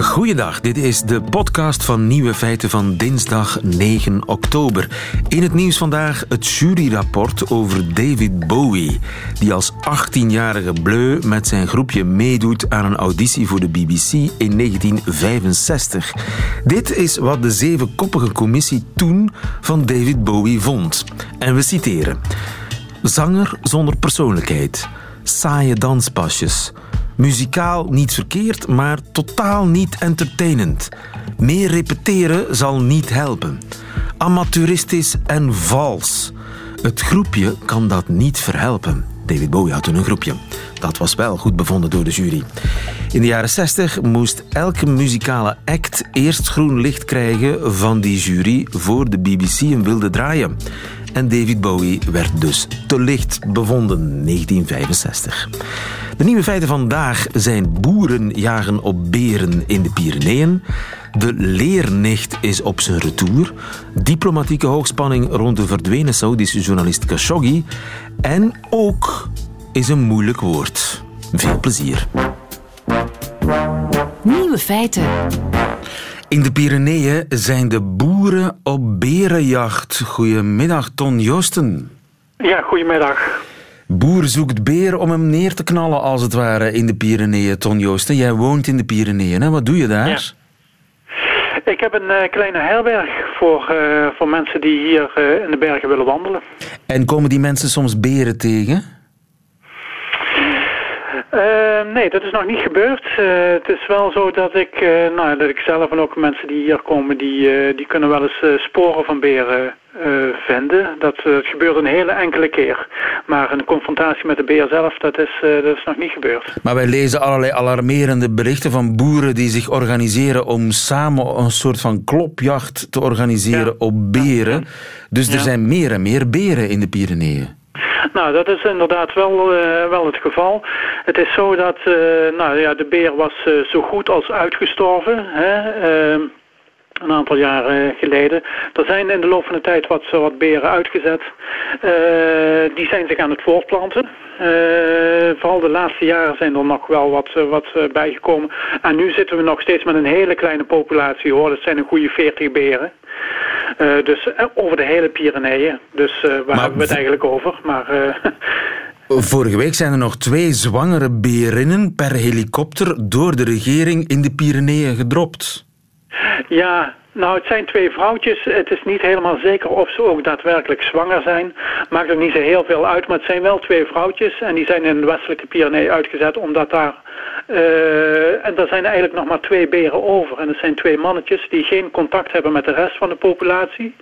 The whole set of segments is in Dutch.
Goeiedag, dit is de podcast van Nieuwe Feiten van dinsdag 9 oktober. In het nieuws vandaag het juryrapport over David Bowie, die als 18-jarige bleu met zijn groepje meedoet aan een auditie voor de BBC in 1965. Dit is wat de zevenkoppige commissie toen van David Bowie vond. En we citeren. Zanger zonder persoonlijkheid, saaie danspasjes Muzikaal niet verkeerd, maar totaal niet entertainend. Meer repeteren zal niet helpen. Amateuristisch en vals. Het groepje kan dat niet verhelpen. David Bowie had toen een groepje. Dat was wel goed bevonden door de jury. In de jaren 60 moest elke muzikale act eerst groen licht krijgen van die jury voor de BBC een wilde draaien. En David Bowie werd dus te licht bevonden 1965. De nieuwe feiten vandaag zijn boeren jagen op beren in de Pyreneeën. De leernicht is op zijn retour. Diplomatieke hoogspanning rond de verdwenen Saoedische journalist Khashoggi. En ook is een moeilijk woord. Veel plezier. Nieuwe feiten. In de Pyreneeën zijn de boeren op berenjacht. Goedemiddag, Ton Joosten. Ja, goedemiddag. Boer zoekt beer om hem neer te knallen, als het ware, in de Pyreneeën. Ton Joosten, jij woont in de Pyreneeën. Hè? Wat doe je daar? Ja. Ik heb een uh, kleine herberg voor, uh, voor mensen die hier uh, in de bergen willen wandelen. En komen die mensen soms beren tegen? Nee, dat is nog niet gebeurd. het is wel zo dat ik, nou, dat ik zelf en ook mensen die hier komen, die, die kunnen wel eens sporen van beren vinden. Dat, gebeurt een hele enkele keer. Maar een confrontatie met de beer zelf, dat is, dat is nog niet gebeurd. Maar wij lezen allerlei alarmerende berichten van boeren die zich organiseren om samen een soort van klopjacht te organiseren op beren. Dus er zijn meer en meer beren in de Pyreneeën. Nou, dat is inderdaad wel, wel het geval. Het is zo dat nou, ja, de beer was zo goed als uitgestorven. Hè? Een aantal jaren geleden. Er zijn in de loop van de tijd wat, wat beren uitgezet. Uh, die zijn zich aan het voortplanten. Uh, vooral de laatste jaren zijn er nog wel wat, eh, wat bijgekomen. En nu zitten we nog steeds met een hele kleine populatie hoor. Dat zijn een goede 40 beren. Uh, dus over de hele Pyreneeën. Dus waar hebben we het eigenlijk over? Maar... Vorige week zijn er nog twee zwangere berinnen per helikopter door de regering in de Pyreneeën gedropt. Ja, nou, het zijn twee vrouwtjes. Het is niet helemaal zeker of ze ook daadwerkelijk zwanger zijn. Maakt ook niet zo heel veel uit, maar het zijn wel twee vrouwtjes. En die zijn in de westelijke Pyrenee uitgezet omdat daar uh, en er zijn eigenlijk nog maar twee beren over. En dat zijn twee mannetjes die geen contact hebben met de rest van de populatie.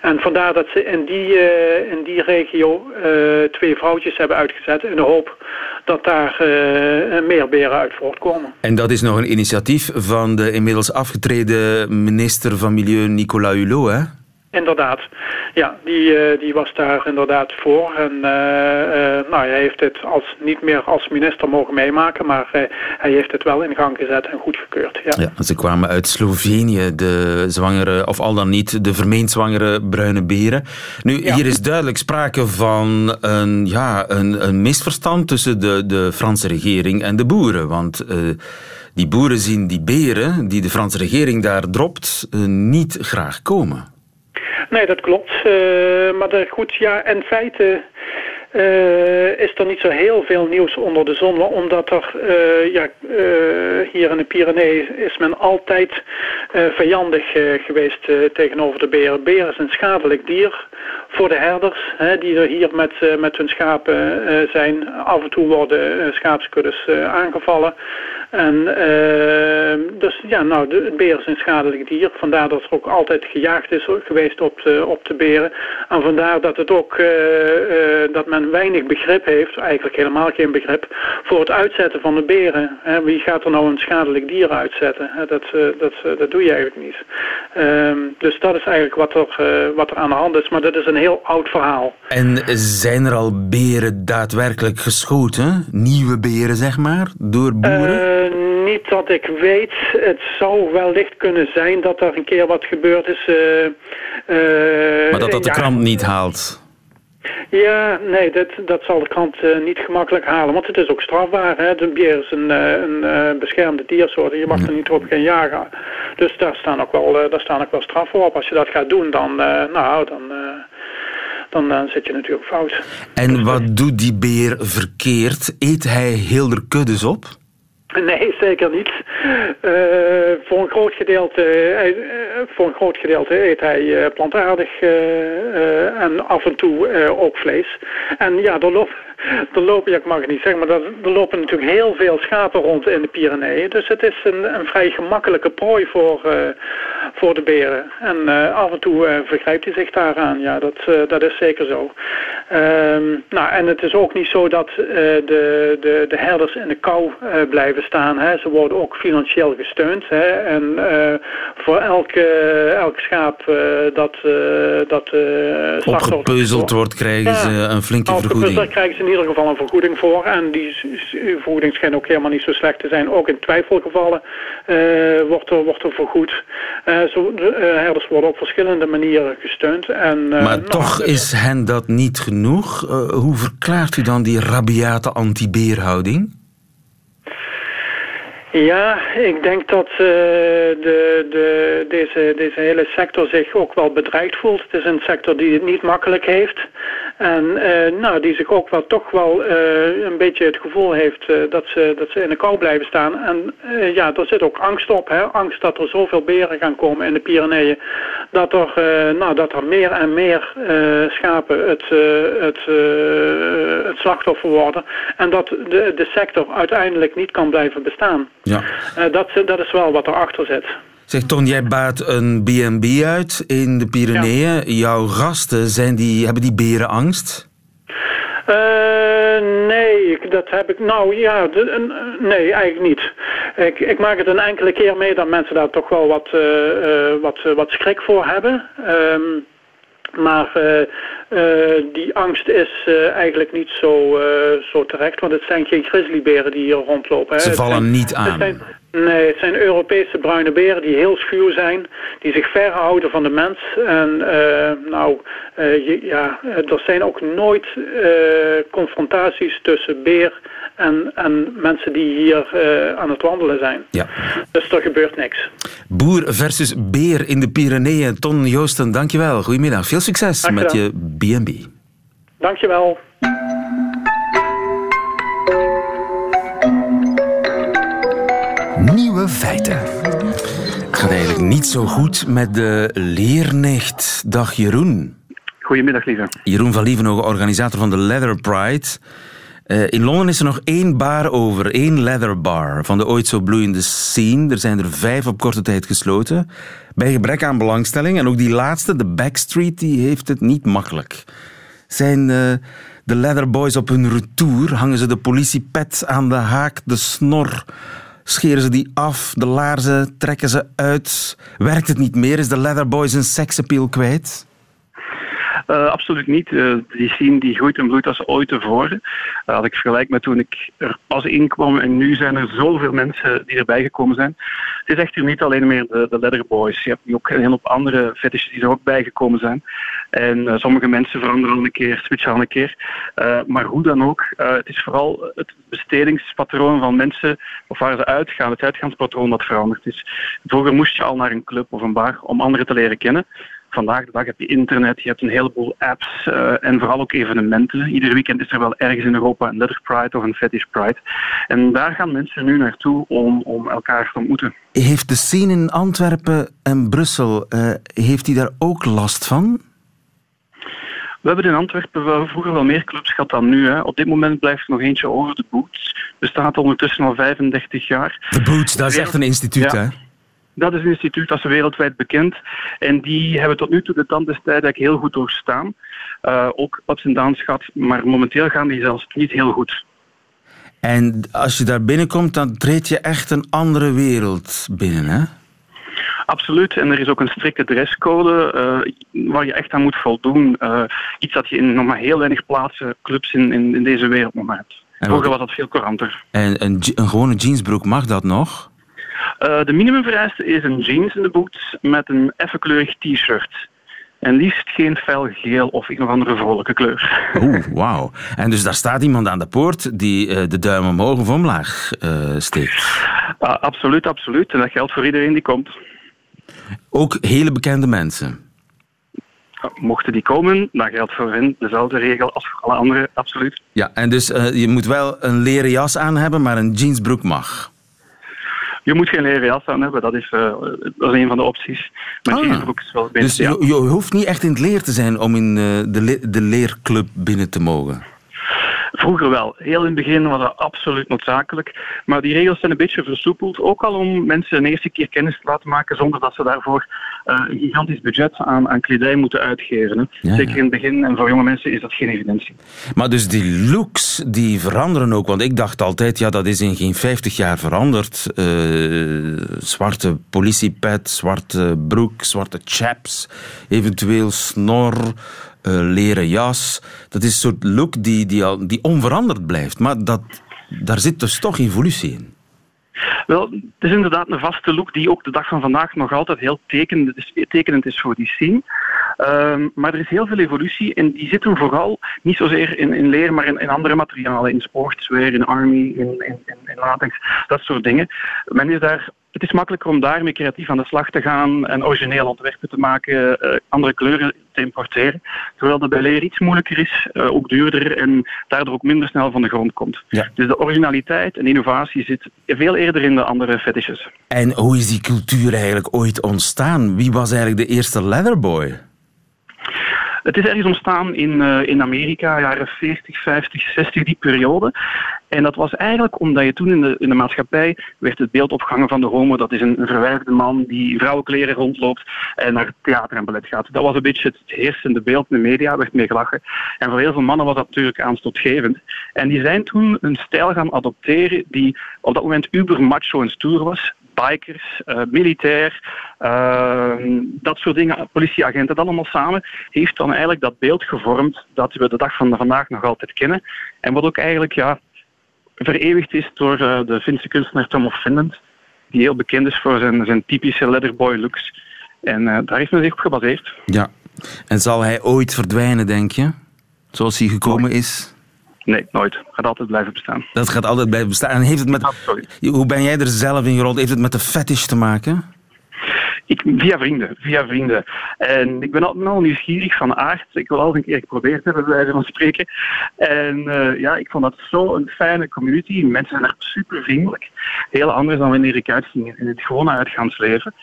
En vandaar dat ze in die, uh, in die regio uh, twee vrouwtjes hebben uitgezet in de hoop dat daar meer beren uit voortkomen. En dat is nog een initiatief van de inmiddels afgetreden minister van Milieu Nicolas Hulot, hè? Inderdaad. Ja, die, uh, die was daar inderdaad voor. En uh, uh, nou, hij heeft het als, niet meer als minister mogen meemaken, maar hij heeft het wel in gang gezet en goedgekeurd. Ja. ja, ze kwamen uit Slovenië, de zwangere, of al dan niet, de vermeend zwangere bruine beren. Nu, ja. hier is duidelijk sprake van een, ja, een, een misverstand tussen de, de Franse regering en de boeren. Want die boeren zien die beren die de Franse regering daar dropt niet graag komen. Nee, dat klopt. Uh, maar goed, ja, in feite uh, is er niet zo heel veel nieuws onder de zon. Omdat er, ja, hier in de Pyreneeën is men altijd vijandig geweest tegenover de beren. Beren is een schadelijk dier voor de herders, hè, die er hier met, met hun schapen zijn. Af en toe worden schaapskuddes aangevallen. En uh, dus ja, nou, de, het beer is een schadelijk dier. Vandaar dat er ook altijd gejaagd is geweest op de, op de beren. En vandaar dat het ook uh, uh, dat men weinig begrip heeft, eigenlijk helemaal geen begrip, voor het uitzetten van de beren. Wie gaat er nou een schadelijk dier uitzetten? Dat, dat, dat doe je eigenlijk niet. Ehm, dus dat is eigenlijk wat er, wat er aan de hand is. Maar dat is een heel oud verhaal. En zijn er al beren daadwerkelijk geschoten? Nieuwe beren, zeg maar, door boeren? Niet dat ik weet. Het zou wellicht kunnen zijn dat er een keer wat gebeurd is. Uh, maar dat dat de krant niet haalt? Ja, nee, dat, dat zal de krant niet gemakkelijk halen. Want het is ook strafbaar. Hè? De bier is een, een beschermde diersoort. Je mag er niet op gaan jagen. Dus daar staan ook wel, daar staan ook wel straffen op. Als je dat gaat doen, dan, nou, dan dan, dan zit je natuurlijk fout. En wat doet die beer verkeerd? Eet hij heel de kuddes op? Nee, zeker niet. Uh, voor, een groot gedeelte, uh, voor een groot gedeelte eet hij plantaardig en af en toe ook vlees. En ja, er lopen, ja, ik mag het niet zeggen, maar er, lopen natuurlijk heel veel schapen rond in de Pyreneeën. Dus het is een, een vrij gemakkelijke prooi voor, uh, voor de beren. En uh, af en toe uh, vergrijpt hij zich daaraan. Ja, dat, dat is zeker zo. Um, nou, en het is ook niet zo dat de, de, de herders in de kou blijven staan. Hè. Ze worden ook financieel gesteund. Hè. En voor elke, elk schaap dat, dat Opgepeuzeld wordt, krijgen ze een flinke vergoeding. Krijgen ze in ieder geval een vergoeding voor. En die vergoeding schijnt ook helemaal niet zo slecht te zijn. Ook in twijfelgevallen uh, wordt, er, wordt er vergoed. Uh, zo, uh, herders worden op verschillende manieren gesteund. En, maar nou, toch is hen dat niet genoeg. hoe verklaart u dan die rabiate anti-beerhouding? Ja, ik denk dat uh, de, de, deze, deze hele sector zich ook wel bedreigd voelt. Het is een sector die het niet makkelijk heeft. En uh, nou, die zich ook wel toch wel uh, een beetje het gevoel heeft dat, ze, dat ze in de kou blijven staan. En ja, er zit ook angst op. Hè? Angst dat er zoveel beren gaan komen in de Pyreneeën. Dat er, nou, dat er meer en meer schapen het, het, het slachtoffer worden. En dat de, de sector uiteindelijk niet kan blijven bestaan. Ja. Uh, dat, dat is wel wat erachter zit. Zeg Ton, jij baat een B&B uit in de Pyreneeën. Jouw gasten, zijn die, hebben die beren angst? Uh, nee, dat heb ik. Nou ja, nee, eigenlijk niet. Ik, ik, maak het een enkele keer mee dat mensen daar toch wel wat, uh, wat, wat schrik voor hebben. Um, maar uh, uh, die angst is uh, eigenlijk niet zo, zo terecht, want het zijn geen grizzlyberen die hier rondlopen. Hè. Ze vallen zijn, niet aan. Zijn, nee, het zijn Europese bruine beren die heel schuw zijn, die zich verhouden van de mens. En nou, je, ja, er zijn ook nooit confrontaties tussen beer en, en mensen die hier uh, aan het wandelen zijn. Ja. Dus er gebeurt niks. Boer versus beer in de Pyreneeën. Ton Joosten, dankjewel. Goedemiddag. Veel succes met je B&B. Dankjewel. Nieuwe feiten. Het gaat eigenlijk niet zo goed met de leernecht. Dag Jeroen. Goedemiddag, lieve. Jeroen van Lievenhogen, organisator van de Leather Pride. Uh, in Londen is er nog één bar over, één leather bar van de ooit zo bloeiende scene. Er zijn er vijf op korte tijd gesloten. Bij gebrek aan belangstelling. En ook die laatste, de Backstreet, die heeft het niet makkelijk. Zijn uh, de leather boys op hun retour? Hangen ze de politiepet aan de haak, de snor? Scheren ze die af, de laarzen trekken ze uit? Werkt het niet meer? Is de leather boys een seksappeal kwijt? Uh, absoluut niet. Uh, die scene die groeit en bloeit als ooit tevoren. Uh, ik vergelijk met toen ik er pas inkwam en nu zijn er zoveel mensen die erbij gekomen zijn. Het is echter niet alleen meer de, de Leather Boys. Je hebt ook een hoop andere fetishes die er ook bijgekomen zijn. En sommige mensen veranderen al een keer, switchen al een keer. maar hoe dan ook, het is vooral het bestedingspatroon van mensen of waar ze uitgaan, het uitgaanspatroon dat veranderd is. Vroeger moest je al naar een club of een bar om anderen te leren kennen vandaag de dag heb je internet, je hebt een heleboel apps uh, en vooral ook evenementen. Ieder weekend is er wel ergens in Europa een Leather Pride of een Fetish Pride. En daar gaan mensen nu naartoe om, om elkaar te ontmoeten. Heeft de scene in Antwerpen en Brussel, uh, heeft die daar ook last van? We hebben in Antwerpen wel vroeger wel meer clubs gehad dan nu. Hè. Op dit moment blijft er nog eentje over, de Boots. Bestaat ondertussen al 35 jaar. De Boots, dat is echt een instituut, ja. hè? Dat is een instituut dat is wereldwijd bekend. En die hebben tot nu toe de tand des heel goed doorstaan. Uh, ook ups en downs gehad, maar momenteel gaan die zelfs niet heel goed. En als je daar binnenkomt, dan treed je echt een andere wereld binnen, hè? Absoluut. En er is ook een strikte dresscode uh, waar je echt aan moet voldoen. Uh, iets dat je in nog maar heel weinig plaatsen, clubs in, in, in deze wereld nog maar hebt. Vroeger was dat veel couranter. En een, een gewone jeansbroek, mag dat nog? Uh, de minimumvereiste is een jeans in de boots met een effenkleurig t-shirt. En liefst geen fel geel of een of andere vrolijke kleur. Oeh, wauw. En dus daar staat iemand aan de poort die uh, de duim omhoog of omlaag uh, steekt? Uh, absoluut, absoluut. En dat geldt voor iedereen die komt. Ook hele bekende mensen? Mochten die komen, dan geldt voor hen dezelfde regel als voor alle anderen, absoluut. Ja, en dus je moet wel een leren jas aan hebben, maar een jeansbroek mag? Je moet geen leren jas aan hebben, dat is, uh, dat is een van de opties. Maar ah, jeansbroek is wel Dus je, je, hoeft niet echt in het leer te zijn om in uh, de, le de leerclub binnen te mogen? Vroeger wel. Heel in het begin was dat absoluut noodzakelijk. Maar die regels zijn een beetje versoepeld. Ook al om mensen een eerste keer kennis te laten maken zonder dat ze daarvoor uh, een gigantisch budget aan, aan kledij moeten uitgeven. Ja, Zeker in het begin. En voor jonge mensen is dat geen evidentie. Maar dus die looks die veranderen ook. Want ik dacht altijd, ja, dat is in geen 50 jaar veranderd. Uh, zwarte politiepet, zwarte broek, zwarte chaps, eventueel snor leren jas. Dat is een soort look die, die, al, die onveranderd blijft. Maar dat, daar zit dus toch evolutie in. Wel, het is inderdaad een vaste look die ook de dag van vandaag nog altijd heel tekenend tekenend is voor die scene. Um, maar er is heel veel evolutie en die zitten vooral niet zozeer in, in leer, maar in, in andere materialen, in sportswear, in army, in, in, in latex, dat soort dingen. Men is daar het is makkelijker om daarmee creatief aan de slag te gaan en origineel ontwerpen te maken, uh, andere kleuren te importeren. Terwijl dat bij leer iets moeilijker is, uh, ook duurder en daardoor ook minder snel van de grond komt. Ja. Dus de originaliteit en innovatie zit veel eerder in de andere fetishes. En hoe is die cultuur eigenlijk ooit ontstaan? Wie was eigenlijk de eerste leatherboy? Het is ergens ontstaan in, uh, in Amerika, jaren 40, 50, 60, die periode. En dat was eigenlijk omdat je toen in de, in de maatschappij werd het beeld opgehangen van de homo. Dat is een, een man die vrouwenkleren rondloopt en naar theater en ballet gaat. Dat was een beetje het heersende beeld in de media, werd mee gelachen. En voor heel veel mannen was dat natuurlijk aanstootgevend. En die zijn toen een stijl gaan adopteren die op dat moment uber macho en stoer was bikers, uh, militair, uh, dat soort dingen, politieagenten, dat allemaal samen, heeft dan eigenlijk dat beeld gevormd dat we de dag van vandaag nog altijd kennen. En wat ook eigenlijk ja, vereeuwigd is door uh, de Finse kunstenaar Tom of Finland, die heel bekend is voor zijn, zijn typische leatherboy looks. En daar heeft men zich op gebaseerd. Ja, en zal hij ooit verdwijnen, denk je? Zoals hij gekomen is? Nee, nooit. Gaat altijd blijven bestaan. Dat gaat altijd blijven bestaan. En heeft het met... Hoe ben jij er zelf in gerold? Heeft het met de fetish te maken? Ik, via vrienden, via vrienden. En ik ben altijd al nieuwsgierig van aard. Ik wil al een keer geprobeerd hebben, bij wijze van spreken. En uh, ja, ik vond dat zo een fijne community. Mensen zijn er super vriendelijk. Heel anders dan wanneer ik uitging in het gewone uitgaansleven.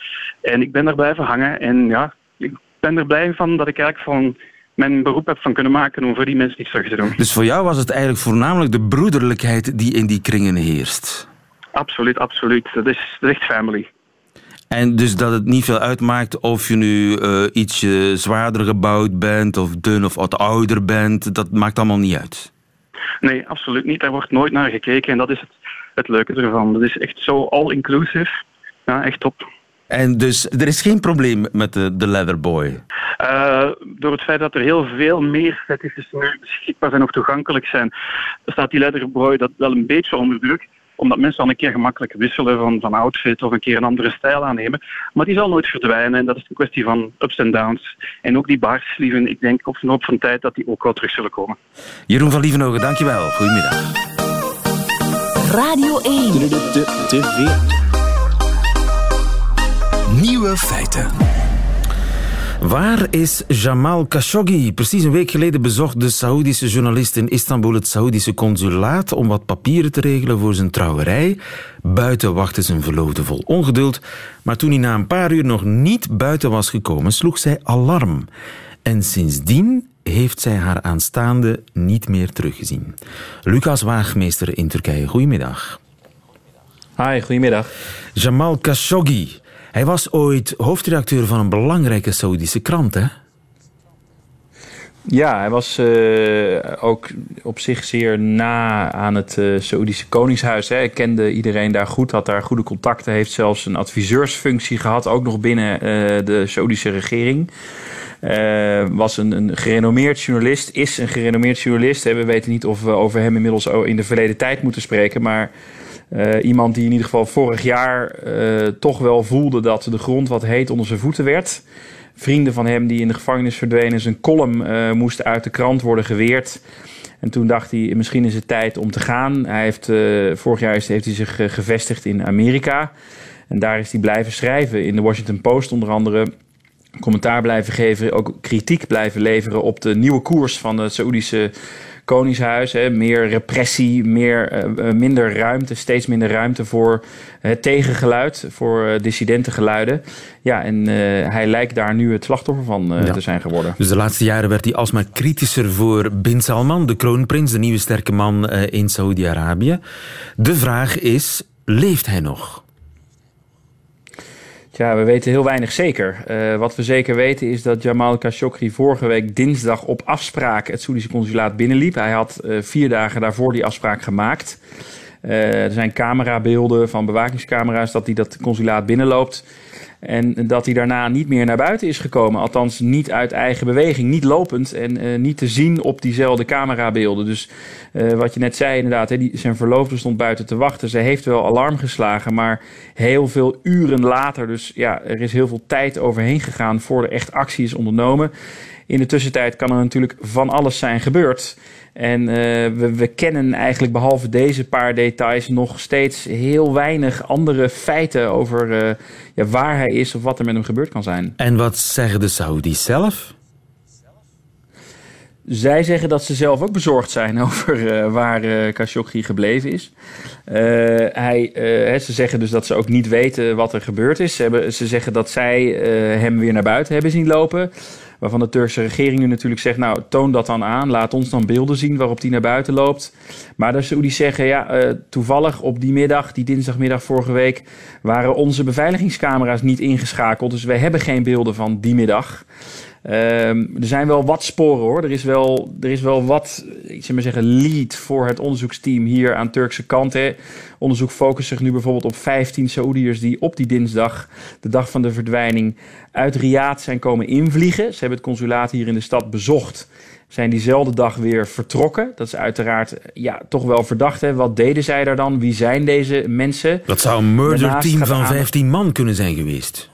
En ik ben daar blijven hangen. En ja, ik ben er blij van dat ik eigenlijk van mijn beroep heb van kunnen maken om voor die mensen iets terug te doen. Dus voor jou was het eigenlijk voornamelijk de broederlijkheid die in die kringen heerst? Absoluut, absoluut. Dat is, dat is echt family. En dus dat het niet veel uitmaakt of je nu uh, ietsje zwaarder gebouwd bent, of dun of wat ouder bent, dat maakt allemaal niet uit? Nee, absoluut niet. Daar wordt nooit naar gekeken en dat is het, het leuke ervan. Dat is echt zo all-inclusive. Ja, echt top. En dus er is geen probleem met de, de Leatherboy? Uh, door het feit dat er heel veel meer fetishes beschikbaar zijn of toegankelijk zijn, staat die Leatherboy dat wel een beetje onder druk omdat mensen dan een keer gemakkelijk wisselen van, van outfit of een keer een andere stijl aannemen. Maar die zal nooit verdwijnen en dat is een kwestie van ups en downs. En ook die baarslieven, ik denk op verloop van tijd dat die ook wel terug zullen komen. Jeroen van Lievenhogen, dankjewel. Goedemiddag. Radio 1. Nieuwe feiten. Waar is Jamal Khashoggi? Precies een week geleden bezocht de Saoedische journalist in Istanbul het Saoedische consulaat om wat papieren te regelen voor zijn trouwerij. Buiten wachtte zijn verloofde vol ongeduld, maar toen hij na een paar uur nog niet buiten was gekomen, sloeg zij alarm. En sindsdien heeft zij haar aanstaande niet meer teruggezien. Lucas Waagmeester in Turkije, goedemiddag. Hi, goedemiddag. Jamal Khashoggi, hij was ooit hoofdredacteur van een belangrijke Saoedische krant, hè? Ja, hij was uh, ook op zich zeer na aan het uh, Saoedische Koningshuis. Hè. Hij kende iedereen daar goed, had daar goede contacten, heeft zelfs een adviseursfunctie gehad, ook nog binnen uh, de Saoedische regering. was een, een, gerenommeerd journalist, is een gerenommeerd journalist. Hè. We weten niet of we over hem inmiddels in de verleden tijd moeten spreken, maar iemand die in ieder geval vorig jaar toch wel voelde dat de grond wat heet onder zijn voeten werd vrienden van hem die in de gevangenis verdwenen. Zijn column uh, moest uit de krant worden geweerd. En toen dacht hij, misschien is het tijd om te gaan. Hij heeft, vorig jaar heeft hij zich gevestigd in Amerika. En daar is hij blijven schrijven. In de Washington Post onder andere. Commentaar blijven geven. Ook kritiek blijven leveren op de nieuwe koers van de Saoedische Koningshuis. Hè, meer repressie, meer, uh, minder ruimte, steeds minder ruimte voor het tegengeluid, voor uh, dissidentengeluiden. Ja, en uh, hij lijkt daar nu het slachtoffer van ja. te zijn geworden. Dus de laatste jaren werd hij alsmaar kritischer voor Bin Salman, de kroonprins, de nieuwe sterke man in Saoedi-Arabië. De vraag is, leeft hij nog? Ja, we weten heel weinig zeker. Uh, wat we zeker weten is dat Jamal Khashoggi vorige week dinsdag op afspraak het Soedische consulaat binnenliep. Hij had uh, vier dagen daarvoor die afspraak gemaakt. Uh, er zijn camerabeelden van bewakingscamera's dat hij dat consulaat binnenloopt. En dat hij daarna niet meer naar buiten is gekomen. Althans, niet uit eigen beweging, niet lopend en uh, niet te zien op diezelfde camerabeelden. Dus uh, wat je net zei, inderdaad, die, zijn verloofde stond buiten te wachten. Ze heeft wel alarm geslagen, maar heel veel uren later. Dus ja, er is heel veel tijd overheen gegaan voor er echt actie is ondernomen. In de tussentijd kan er natuurlijk van alles zijn gebeurd. En uh, we, we, kennen eigenlijk behalve deze paar details nog steeds heel weinig andere feiten over uh, ja, waar hij is of wat er met hem gebeurd kan zijn. En wat zeggen de Saoedi's zelf? Zij zeggen dat ze zelf ook bezorgd zijn over uh, waar uh, Khashoggi gebleven is. Uh, hij, ze zeggen dus dat ze ook niet weten wat er gebeurd is. Ze, hebben, ze zeggen dat zij hem weer naar buiten hebben zien lopen. Waarvan de Turkse regering nu natuurlijk zegt, nou toon dat dan aan. Laat ons dan beelden zien waarop die naar buiten loopt. Maar de Saoedi's zeggen, ja toevallig op die middag, die dinsdagmiddag vorige week... waren onze beveiligingscamera's niet ingeschakeld. Dus wij hebben geen beelden van die middag. Um, er zijn wel wat sporen hoor. Er is wel, er is wel wat, ik zeg maar zeggen, lead voor het onderzoeksteam hier aan Turkse kant. Hè. Onderzoek focust zich nu bijvoorbeeld op 15 Saoediërs die op die dinsdag, de dag van de verdwijning, uit Riyadh zijn komen invliegen. Ze hebben het consulaat hier in de stad bezocht. Zijn diezelfde dag weer vertrokken. Dat is uiteraard ja, toch wel verdacht. Hè. Wat deden zij daar dan? Wie zijn deze mensen? Dat zou een murder team van 15 man kunnen zijn geweest.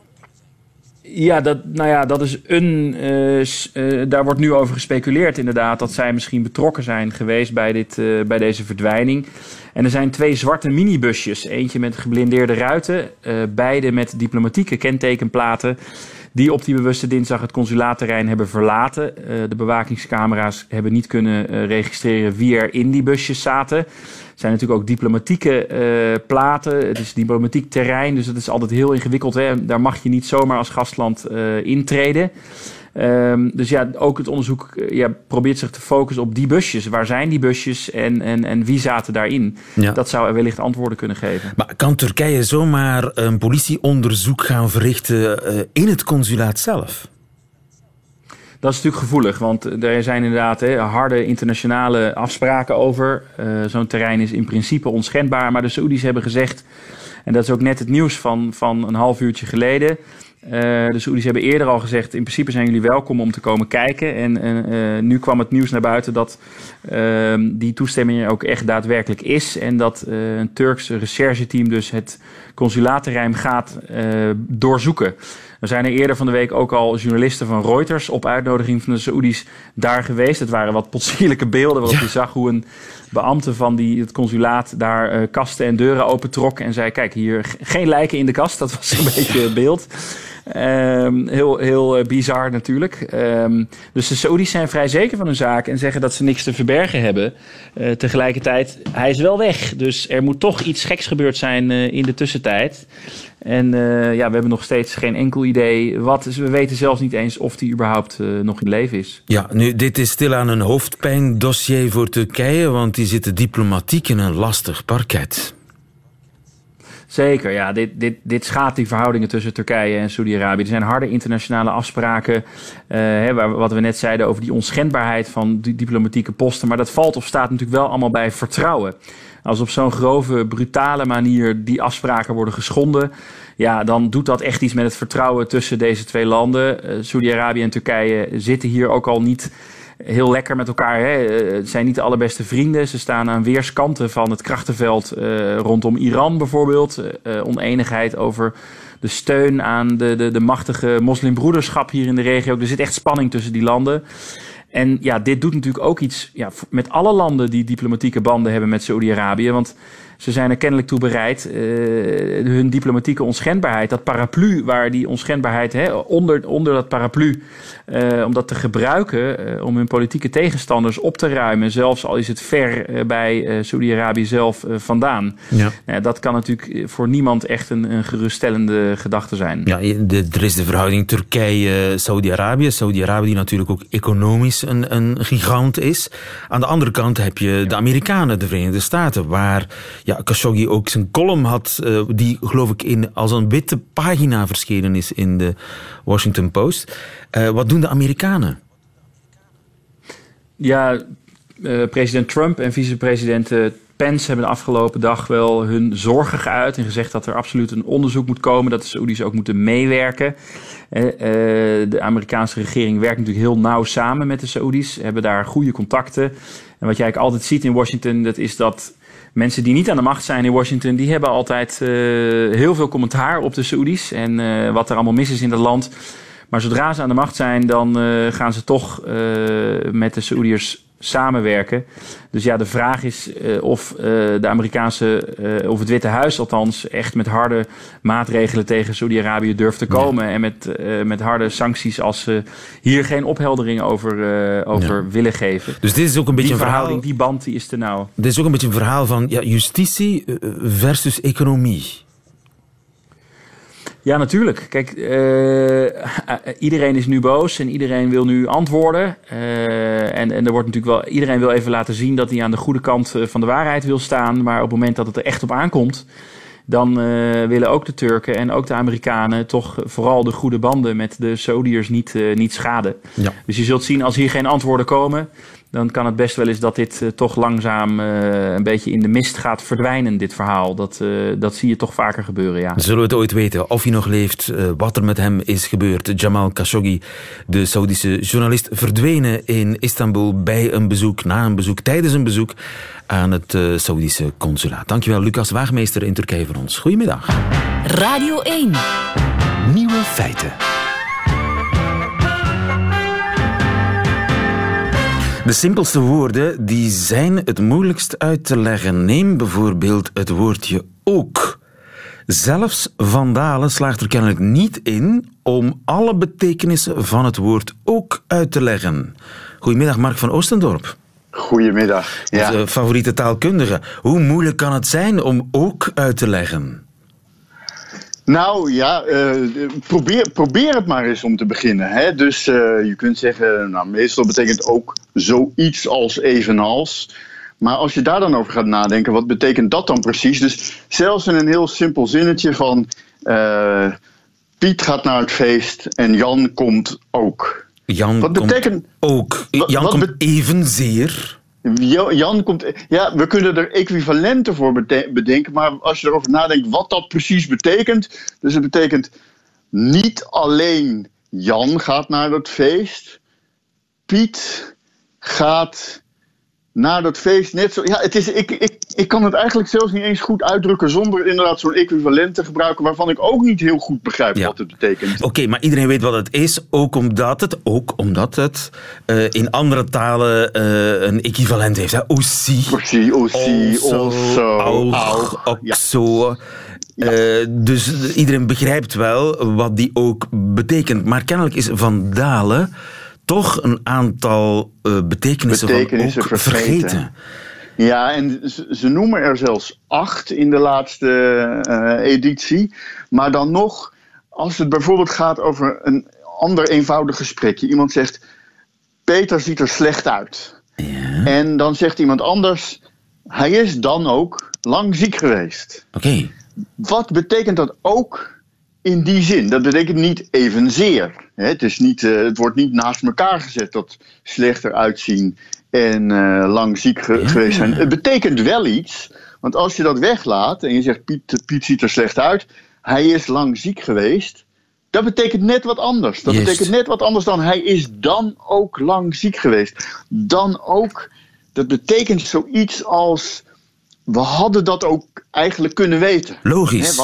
Ja, dat, nou ja, dat is een. Uh, uh, daar wordt nu over gespeculeerd, inderdaad. Dat zij misschien betrokken zijn geweest bij, dit, uh, bij deze verdwijning. En er zijn twee zwarte minibusjes. Eentje met geblindeerde ruiten. beide met diplomatieke kentekenplaten. Die op die bewuste dinsdag het consulaatterrein hebben verlaten. de bewakingscamera's hebben niet kunnen registreren wie er in die busjes zaten zijn natuurlijk ook diplomatieke uh, platen. Het is diplomatiek terrein, dus het is altijd heel ingewikkeld. Hè? Daar mag je niet zomaar als gastland uh, intreden. Um, dus ja, ook het onderzoek uh, ja, probeert zich te focussen op die busjes. Waar zijn die busjes en, en, en wie zaten daarin? Ja. Dat zou er wellicht antwoorden kunnen geven. Maar kan Turkije zomaar een politieonderzoek gaan verrichten in het consulaat zelf? Dat is natuurlijk gevoelig, want er zijn inderdaad hè, harde internationale afspraken over. Uh, Zo'n terrein is in principe onschendbaar, maar de Saoedi's hebben gezegd, en dat is ook net het nieuws van, van een half uurtje geleden. Uh, de Saoedi's hebben eerder al gezegd, in principe zijn jullie welkom om te komen kijken. En uh, nu kwam het nieuws naar buiten dat ehm, die toestemming ook echt daadwerkelijk is. En dat een Turks rechercheteam dus het consulaatterrein gaat doorzoeken. Er zijn er eerder van de week ook al journalisten van Reuters op uitnodiging van de Saoedi's daar geweest. Het waren wat potsierlijke beelden waarop je zag hoe een beambte van die, het consulaat daar uh, kasten en deuren opentrok en zei: Kijk, hier geen lijken in de kast. Dat was een beetje het beeld. Um, heel heel uh, bizar natuurlijk. Um, dus de Saoedi's zijn vrij zeker van hun zaak en zeggen dat ze niks te verbergen hebben. Uh, tegelijkertijd, hij is wel weg. Dus er moet toch iets geks gebeurd zijn uh, in de tussentijd. En ja, we hebben nog steeds geen enkel idee wat. We weten zelfs niet eens of die überhaupt nog in leven is. Ja, nu, dit is stilaan een hoofdpijndossier voor Turkije, want die zitten diplomatiek in een lastig parket. Zeker, ja. Dit, dit, dit schaadt die verhoudingen tussen Turkije en Saudi-Arabië. Er zijn harde internationale afspraken. Uh, hè, waar, wat we net zeiden over die onschendbaarheid van die diplomatieke posten. Maar dat valt of staat natuurlijk wel allemaal bij vertrouwen. Als op zo'n grove, brutale manier die afspraken worden geschonden. Ja, dan doet dat echt iets met het vertrouwen tussen deze twee landen. Uh, Saudi-Arabië en Turkije zitten hier ook al niet heel lekker met elkaar. Hè. Eh, het zijn niet de allerbeste vrienden. Ze staan aan weerskanten van het krachtenveld uh, rondom Iran bijvoorbeeld. Oneenigheid over de steun aan de, de, de machtige moslimbroederschap hier in de regio. Er zit echt spanning tussen die landen. En ja, dit doet natuurlijk ook iets ja, met alle landen die diplomatieke banden hebben met Saudi-Arabië. Want ze zijn er kennelijk toe bereid uh, hun diplomatieke onschendbaarheid, dat paraplu waar die onschendbaarheid hè, onder, onder dat paraplu, uh, om dat te gebruiken uh, om hun politieke tegenstanders op te ruimen, zelfs al is het ver bij Saudi-Arabië zelf vandaan. Ja. Nou, dat kan natuurlijk voor niemand echt een, een geruststellende gedachte zijn. Ja, de, er is de verhouding Turkije-Saudi-Arabië. Saudi-Arabië die natuurlijk ook economisch een, een gigant is. Aan de andere kant heb je de Amerikanen, de Verenigde Staten, waar ja, Khashoggi ook zijn column had, uh, die geloof ik in, als een witte pagina verschenen is in de Washington Post. Uh, wat doen de Amerikanen? Ja, uh, president Trump en vicepresident Pence hebben de afgelopen dag wel hun zorgen geuit en gezegd dat er absoluut een onderzoek moet komen, dat de Saoedi's ook moeten meewerken. de Amerikaanse regering werkt natuurlijk heel nauw samen met de Saoedi's, hebben daar goede contacten. En wat jij eigenlijk altijd ziet in Washington, dat is dat mensen die niet aan de macht zijn in Washington, die hebben altijd uh, heel veel commentaar op de Saoedi's en uh, wat er allemaal mis is in het land. Maar zodra ze aan de macht zijn, dan uh, gaan ze toch met de Saoediërs samenwerken. Dus ja, de vraag is uh, of uh, de Amerikaanse, uh, of het Witte Huis althans, echt met harde maatregelen tegen Saudi-Arabië durft te komen. Ja. En met, met harde sancties als ze hier geen opheldering over, over ja. willen geven. Dus dit is ook een beetje die een verhaal. Die band die is te nauw. Dit is ook een beetje een verhaal van ja, justitie versus economie. Ja, natuurlijk. Kijk, uh, iedereen is nu boos en iedereen wil nu antwoorden. Uh, en, en er wordt natuurlijk wel, iedereen wil even laten zien dat hij aan de goede kant van de waarheid wil staan. Maar op het moment dat het er echt op aankomt, dan uh, willen ook de Turken en ook de Amerikanen toch vooral de goede banden met de Saudis niet, niet schaden. Ja. Dus je zult zien als hier geen antwoorden komen, dan kan het best wel eens dat dit uh, toch langzaam uh, een beetje in de mist gaat verdwijnen, dit verhaal. Dat, uh, dat zie je toch vaker gebeuren, ja. Zullen we het ooit weten of hij nog leeft, wat er met hem is gebeurd? Jamal Khashoggi, de Saudische journalist, verdwenen in Istanbul bij een bezoek, na een bezoek, tijdens een bezoek aan het Saudische consulaat. Dankjewel, Lucas Waagmeester in Turkije voor ons. Goedemiddag. Radio 1. Nieuwe feiten. De simpelste woorden die zijn het moeilijkst uit te leggen. Neem bijvoorbeeld het woordje ook. Zelfs Vandalen slaagt er kennelijk niet in om alle betekenissen van het woord ook uit te leggen. Goedemiddag, Mark van Oostendorp. Goedemiddag. Ja. Onze favoriete taalkundige. Hoe moeilijk kan het zijn om ook uit te leggen? Nou ja, uh, probeer, probeer het maar eens om te beginnen. Hè? Dus uh, je kunt zeggen, nou, meestal betekent ook zoiets als evenals. Maar als je daar dan over gaat nadenken, wat betekent dat dan precies? Dus zelfs in een heel simpel zinnetje van uh, Piet gaat naar het feest en Jan komt ook. Jan wat betekent, ook. Jan wat, komt evenzeer. Jan komt. Ja, we kunnen er equivalenten voor bedenken. Maar als je erover nadenkt wat dat precies betekent. Dus het betekent niet alleen Jan gaat naar dat feest. Piet gaat naar dat feest net zo. Ja, het is, ik, ik, ik kan het eigenlijk zelfs niet eens goed uitdrukken zonder inderdaad zo'n equivalent te gebruiken waarvan ik ook niet heel goed begrijp ja. wat het betekent. Oké, okay, maar iedereen weet wat het is, ook omdat het, ook omdat het uh, in andere talen uh, een equivalent heeft. Hè? Aussi. Aussi, aussi, also, auch, ja. Uh, dus iedereen begrijpt wel wat die ook betekent. Maar kennelijk is vandalen toch een aantal uh, betekenissen, betekenissen van ook vergeten. vergeten. Ja, en ze, ze, noemen er zelfs acht in de laatste uh, editie. Maar dan nog, als het bijvoorbeeld gaat over een ander eenvoudig gesprekje. Iemand zegt, Peter ziet er slecht uit. Ja. En dan zegt iemand anders, hij is dan ook lang ziek geweest. Oké. Okay. wat betekent dat ook in die zin? Dat betekent niet evenzeer. Het, is niet, eh, het wordt niet naast elkaar gezet dat slechter uitzien en eh, lang ziek ge- Ja. geweest zijn. Het betekent wel iets, want als je dat weglaat en je zegt Piet, Piet ziet er slecht uit, hij is lang ziek geweest. Dat betekent net wat anders. Dat betekent net wat anders dan hij is dan ook lang ziek geweest. Dan ook, dat betekent zoiets als. We hadden dat ook eigenlijk kunnen weten. Logisch.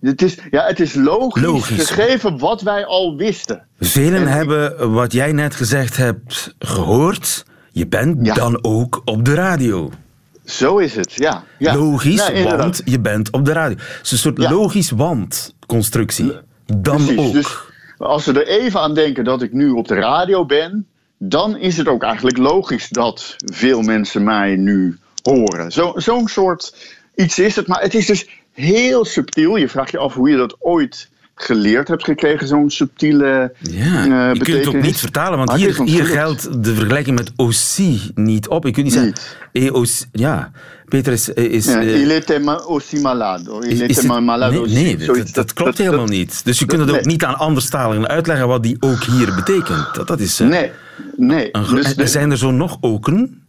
Het, is, ja, het is logisch, Logisch. gegeven wat wij al wisten. Velen En hebben wat jij net gezegd hebt gehoord. Je bent Ja. dan ook op de radio. Zo is het, ja. ja. Logisch, Ja, want je bent op de radio. Het is een soort logisch want-constructie. Dan Precies, ook. Dus als we er even aan denken dat ik nu op de radio ben, dan is het ook eigenlijk logisch dat veel mensen mij nu horen. Zo- Zo'n soort iets is het, maar het is dus heel subtiel. Je vraagt je af hoe je dat ooit geleerd hebt gekregen, zo'n subtiele Ja, eh, je kunt het ook niet vertalen, want hier, hier geldt de vergelijking met aussi niet op. Je kunt niet zeggen, EOC, ja, Peter is... is Ja, eh, il était aussi malade. Il était malade nee, aussi. nee, dat, klopt helemaal niet. Dus je kunt het ook nee. niet aan anderstaligen uitleggen wat die ook hier betekent. Dat, dat is... eh, Nee, nee. een Dus de- zijn er zo nog oken?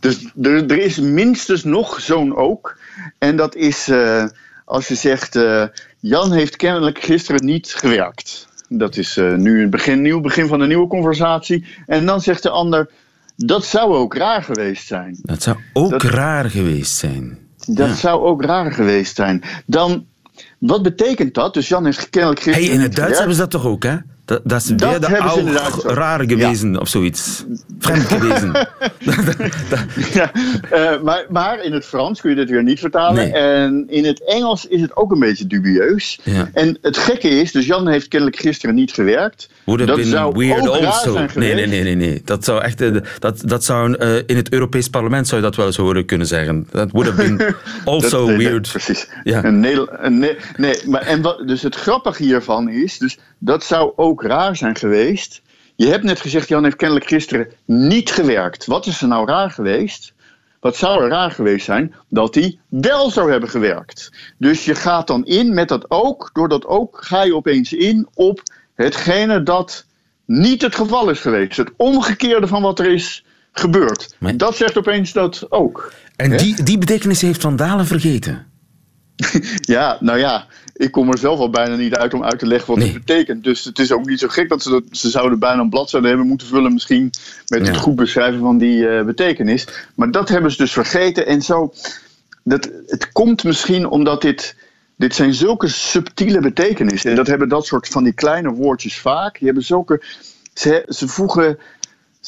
Dus er, er is minstens nog zo'n ook. En dat is eh, als je zegt: eh, Jan heeft kennelijk gisteren niet gewerkt. Dat is eh, nu een begin, nieuw begin van een nieuwe conversatie. En dan zegt de ander: Dat zou ook raar geweest zijn. Dat zou ook Dat- raar geweest zijn. Dat Ja. zou ook raar geweest zijn. Dan, wat betekent dat? Dus Jan heeft kennelijk Hey, gisteren. in het Duits hebben ze dat toch ook, hè? Dat, dat is Dat weer de oude raar gewezen of zoiets. Vreemd gewezen. Ja, eh, maar, maar in het Frans kun je dit weer niet vertalen. Nee. En in het Engels is het ook een beetje dubieus. Ja. En het gekke is, dus Jan heeft kennelijk gisteren niet gewerkt. Would have dat been zou weird also. zijn Nee, nee, nee, nee, nee. Dat zou echt. eh, Dat, dat zou eh, in het Europees Parlement zou je dat wel eens horen kunnen zeggen. Dat would have been also weird. precies. Ja. Een een ne- nee, maar en wat, dus het grappige hiervan is, dus dat zou ook raar zijn geweest. Je hebt net gezegd, Jan heeft kennelijk gisteren niet gewerkt. Wat is er nou raar geweest? Wat zou er raar geweest zijn? Dat hij wel zou hebben gewerkt. Dus je gaat dan in met dat ook. Door dat ook ga je opeens in op hetgene dat niet het geval is geweest. Het omgekeerde van wat er is gebeurd. Maar- Dat zegt opeens dat ook. En Hè? die, die betekenis heeft Van Dalen vergeten. Ja, nou ja, ik kom er zelf al bijna niet uit om uit te leggen wat Nee. het betekent. Dus het is ook niet zo gek dat ze dat. Ze zouden bijna een bladzijde hebben moeten vullen, misschien met Ja. het goed beschrijven van die eh, betekenis. Maar dat hebben ze dus vergeten. En zo. Dat, het komt misschien omdat dit. Dit zijn zulke subtiele betekenissen. En dat hebben dat soort van die kleine woordjes vaak. Die hebben zulke. Ze, ze voegen.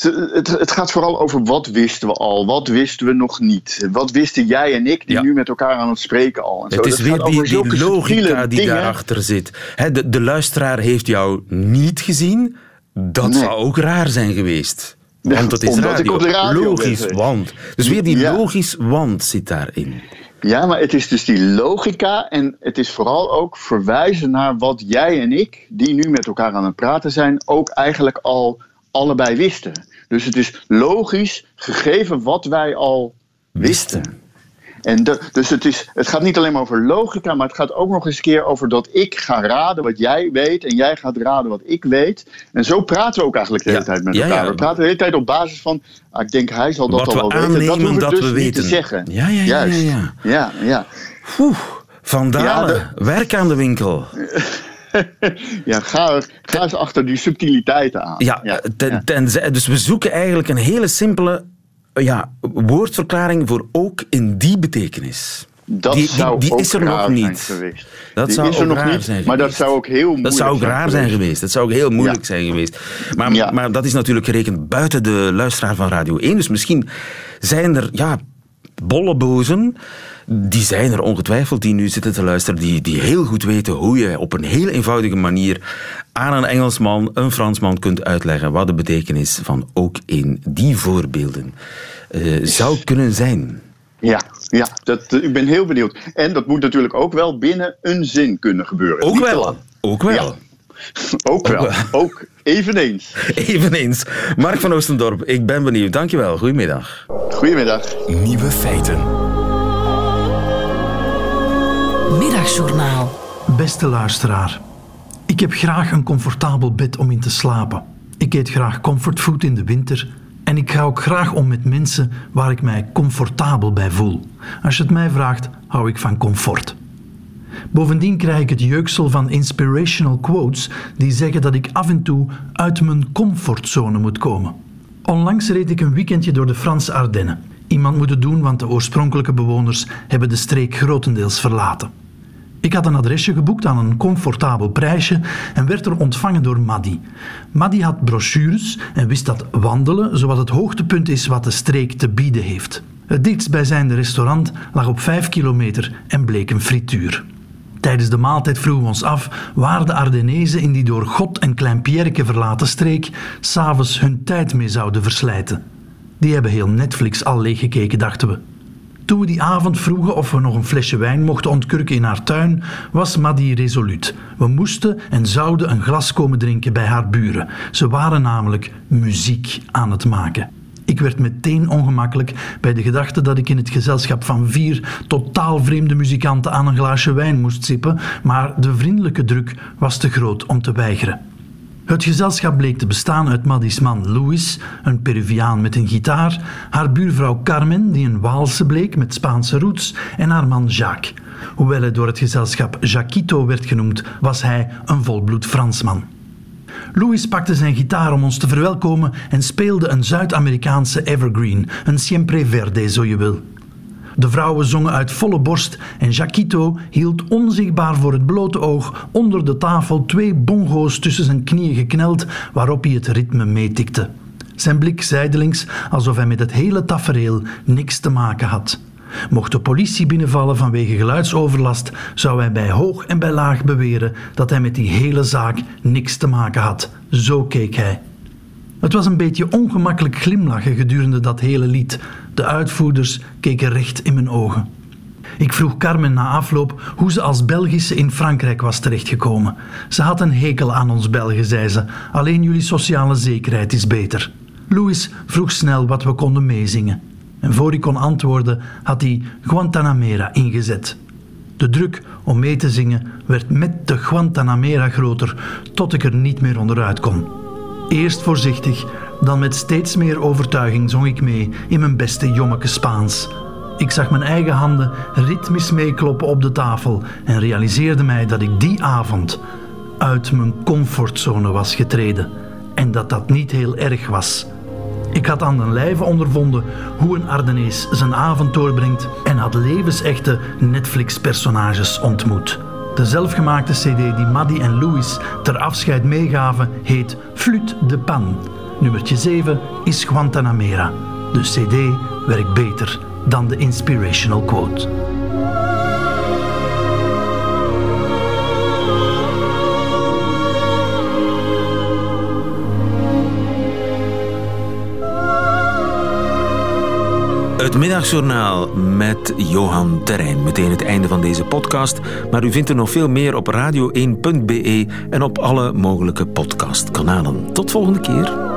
Het, het gaat vooral over wat wisten we al, wat wisten we nog niet. Wat wisten jij en ik, die Ja. nu met elkaar aan het spreken al. En zo. Het is Dat weer die, logica die dingen. daarachter zit. De, de luisteraar heeft jou niet gezien. Dat Nee. zou ook raar zijn geweest. Want het is Omdat radio. ik op de radio Logisch, want. Dus weer die Ja. logisch want zit daarin. Ja, maar het is dus die logica en het is vooral ook verwijzen naar wat jij en ik, die nu met elkaar aan het praten zijn, ook eigenlijk al allebei wisten. Dus het is logisch, gegeven wat wij al wisten. En de- dus het, is, het gaat niet alleen maar over logica, maar het gaat ook nog eens een keer over dat ik ga raden wat jij weet en jij gaat raden wat ik weet. En zo praten we ook eigenlijk de hele Ja. tijd met elkaar. ja. We praten de hele tijd op basis van, ah, ik denk hij zal dat Wat al we wel weten. Dat ik dat dus we niet weten. te zeggen. Ja, ja, ja, Juist. ja, ja. ja, ja. Oeh, Van Dalen, werk aan de winkel. Ja, ga, ga eens achter die subtiliteiten aan. Ja, ten, tenzij- dus we zoeken eigenlijk een hele simpele ja, woordverklaring voor ook in die betekenis. Dat die, zou die ook is er raar nog niet. Dat Die zou is er nog raar niet, zijn maar dat zou ook heel moeilijk Dat zou ook raar zijn geweest. Dat zou ook heel moeilijk Ja. zijn geweest. Maar, Ja. maar dat is natuurlijk gerekend buiten de luisteraar van Radio 1. Dus misschien zijn er ja, bollebozen. Die zijn er ongetwijfeld die nu zitten te luisteren. Die, die heel goed weten hoe je op een heel eenvoudige manier aan een Engelsman, een Fransman kunt uitleggen wat de betekenis van ook in die voorbeelden eh, zou kunnen zijn. Ja, ja dat, eh, ik ben heel benieuwd. En dat moet natuurlijk ook wel binnen een zin kunnen gebeuren. Ook wel. Ook wel. Ja. Ook wel. wel. Ook eveneens. Eveneens. Mark van Oostendorp, ik ben benieuwd. Dankjewel. Goedemiddag. Goedemiddag. Nieuwe feiten. Middagjournaal. Beste luisteraar, ik heb graag een comfortabel bed om in te slapen. Ik eet graag comfortfood in de winter en ik ga ook graag om met mensen waar ik mij comfortabel bij voel. Als je het mij vraagt, hou ik van comfort. Bovendien krijg ik het jeuksel van inspirational quotes die zeggen dat ik af en toe uit mijn comfortzone moet komen. Onlangs reed ik een weekendje door de Franse Ardennen. Iemand moet het doen, want de oorspronkelijke bewoners hebben de streek grotendeels verlaten. Ik had een adresje geboekt aan een comfortabel prijsje en werd er ontvangen door Maddy. Maddy had brochures en wist dat wandelen zowat het hoogtepunt is wat de streek te bieden heeft. Het dichtstbijzijnde restaurant lag op 5 kilometer en bleek een frituur. Tijdens de maaltijd vroegen we ons af waar de Ardennezen in die door God en Klein-Pierreke verlaten streek s'avonds hun tijd mee zouden verslijten. Die hebben heel Netflix al leeggekeken, dachten we. Toen we die avond vroegen of we nog een flesje wijn mochten ontkurken in haar tuin, was Maddy resoluut. We moesten en zouden een glas komen drinken bij haar buren. Ze waren namelijk muziek aan het maken. Ik werd meteen ongemakkelijk bij de gedachte dat ik in het gezelschap van vier totaal vreemde muzikanten aan een glaasje wijn moest sippen, maar de vriendelijke druk was te groot om te weigeren. Het gezelschap bleek te bestaan uit Maddy's man Louis, een Peruviaan met een gitaar, haar buurvrouw Carmen, die een Waalse bleek met Spaanse roots, en haar man Jacques. Hoewel hij door het gezelschap Jaquito werd genoemd, was hij een volbloed Fransman. Louis pakte zijn gitaar om ons te verwelkomen en speelde een Zuid-Amerikaanse evergreen, een siempre verde, zo je wil. De vrouwen zongen uit volle borst en Jaquito hield onzichtbaar voor het blote oog onder de tafel twee bongo's tussen zijn knieën gekneld waarop hij het ritme meetikte. Zijn blik zijdelings alsof hij met het hele tafereel niks te maken had. Mocht de politie binnenvallen vanwege geluidsoverlast, zou hij bij hoog en bij laag beweren dat hij met die hele zaak niks te maken had. Zo keek hij. Het was een beetje ongemakkelijk glimlachen gedurende dat hele lied. De uitvoerders keken recht in mijn ogen. Ik vroeg Carmen na afloop hoe ze als Belgische in Frankrijk was terechtgekomen. Ze had een hekel aan ons Belgen, zei ze. Alleen jullie sociale zekerheid is beter. Louis vroeg snel wat we konden meezingen. En voor ik kon antwoorden, had hij Guantanamera ingezet. De druk om mee te zingen werd met de Guantanamera groter, tot ik er niet meer onderuit kon. Eerst voorzichtig, dan met steeds meer overtuiging zong ik mee in mijn beste jommeke Spaans. Ik zag mijn eigen handen ritmisch meekloppen op de tafel en realiseerde mij dat ik die avond uit mijn comfortzone was getreden en dat dat niet heel erg was. Ik had aan den lijve ondervonden hoe een Ardenees zijn avond doorbrengt en had levensechte Netflix-personages ontmoet. De zelfgemaakte CD die Maddy en Louis ter afscheid meegaven heet Flûte de Pan. Nummertje 7 is Guantanamera. De CD werkt beter dan de inspirational quote. Het middagjournaal met Johan Terrein. Meteen het einde van deze podcast. Maar u vindt er nog veel meer op radio1.be en op alle mogelijke podcastkanalen. Tot volgende keer.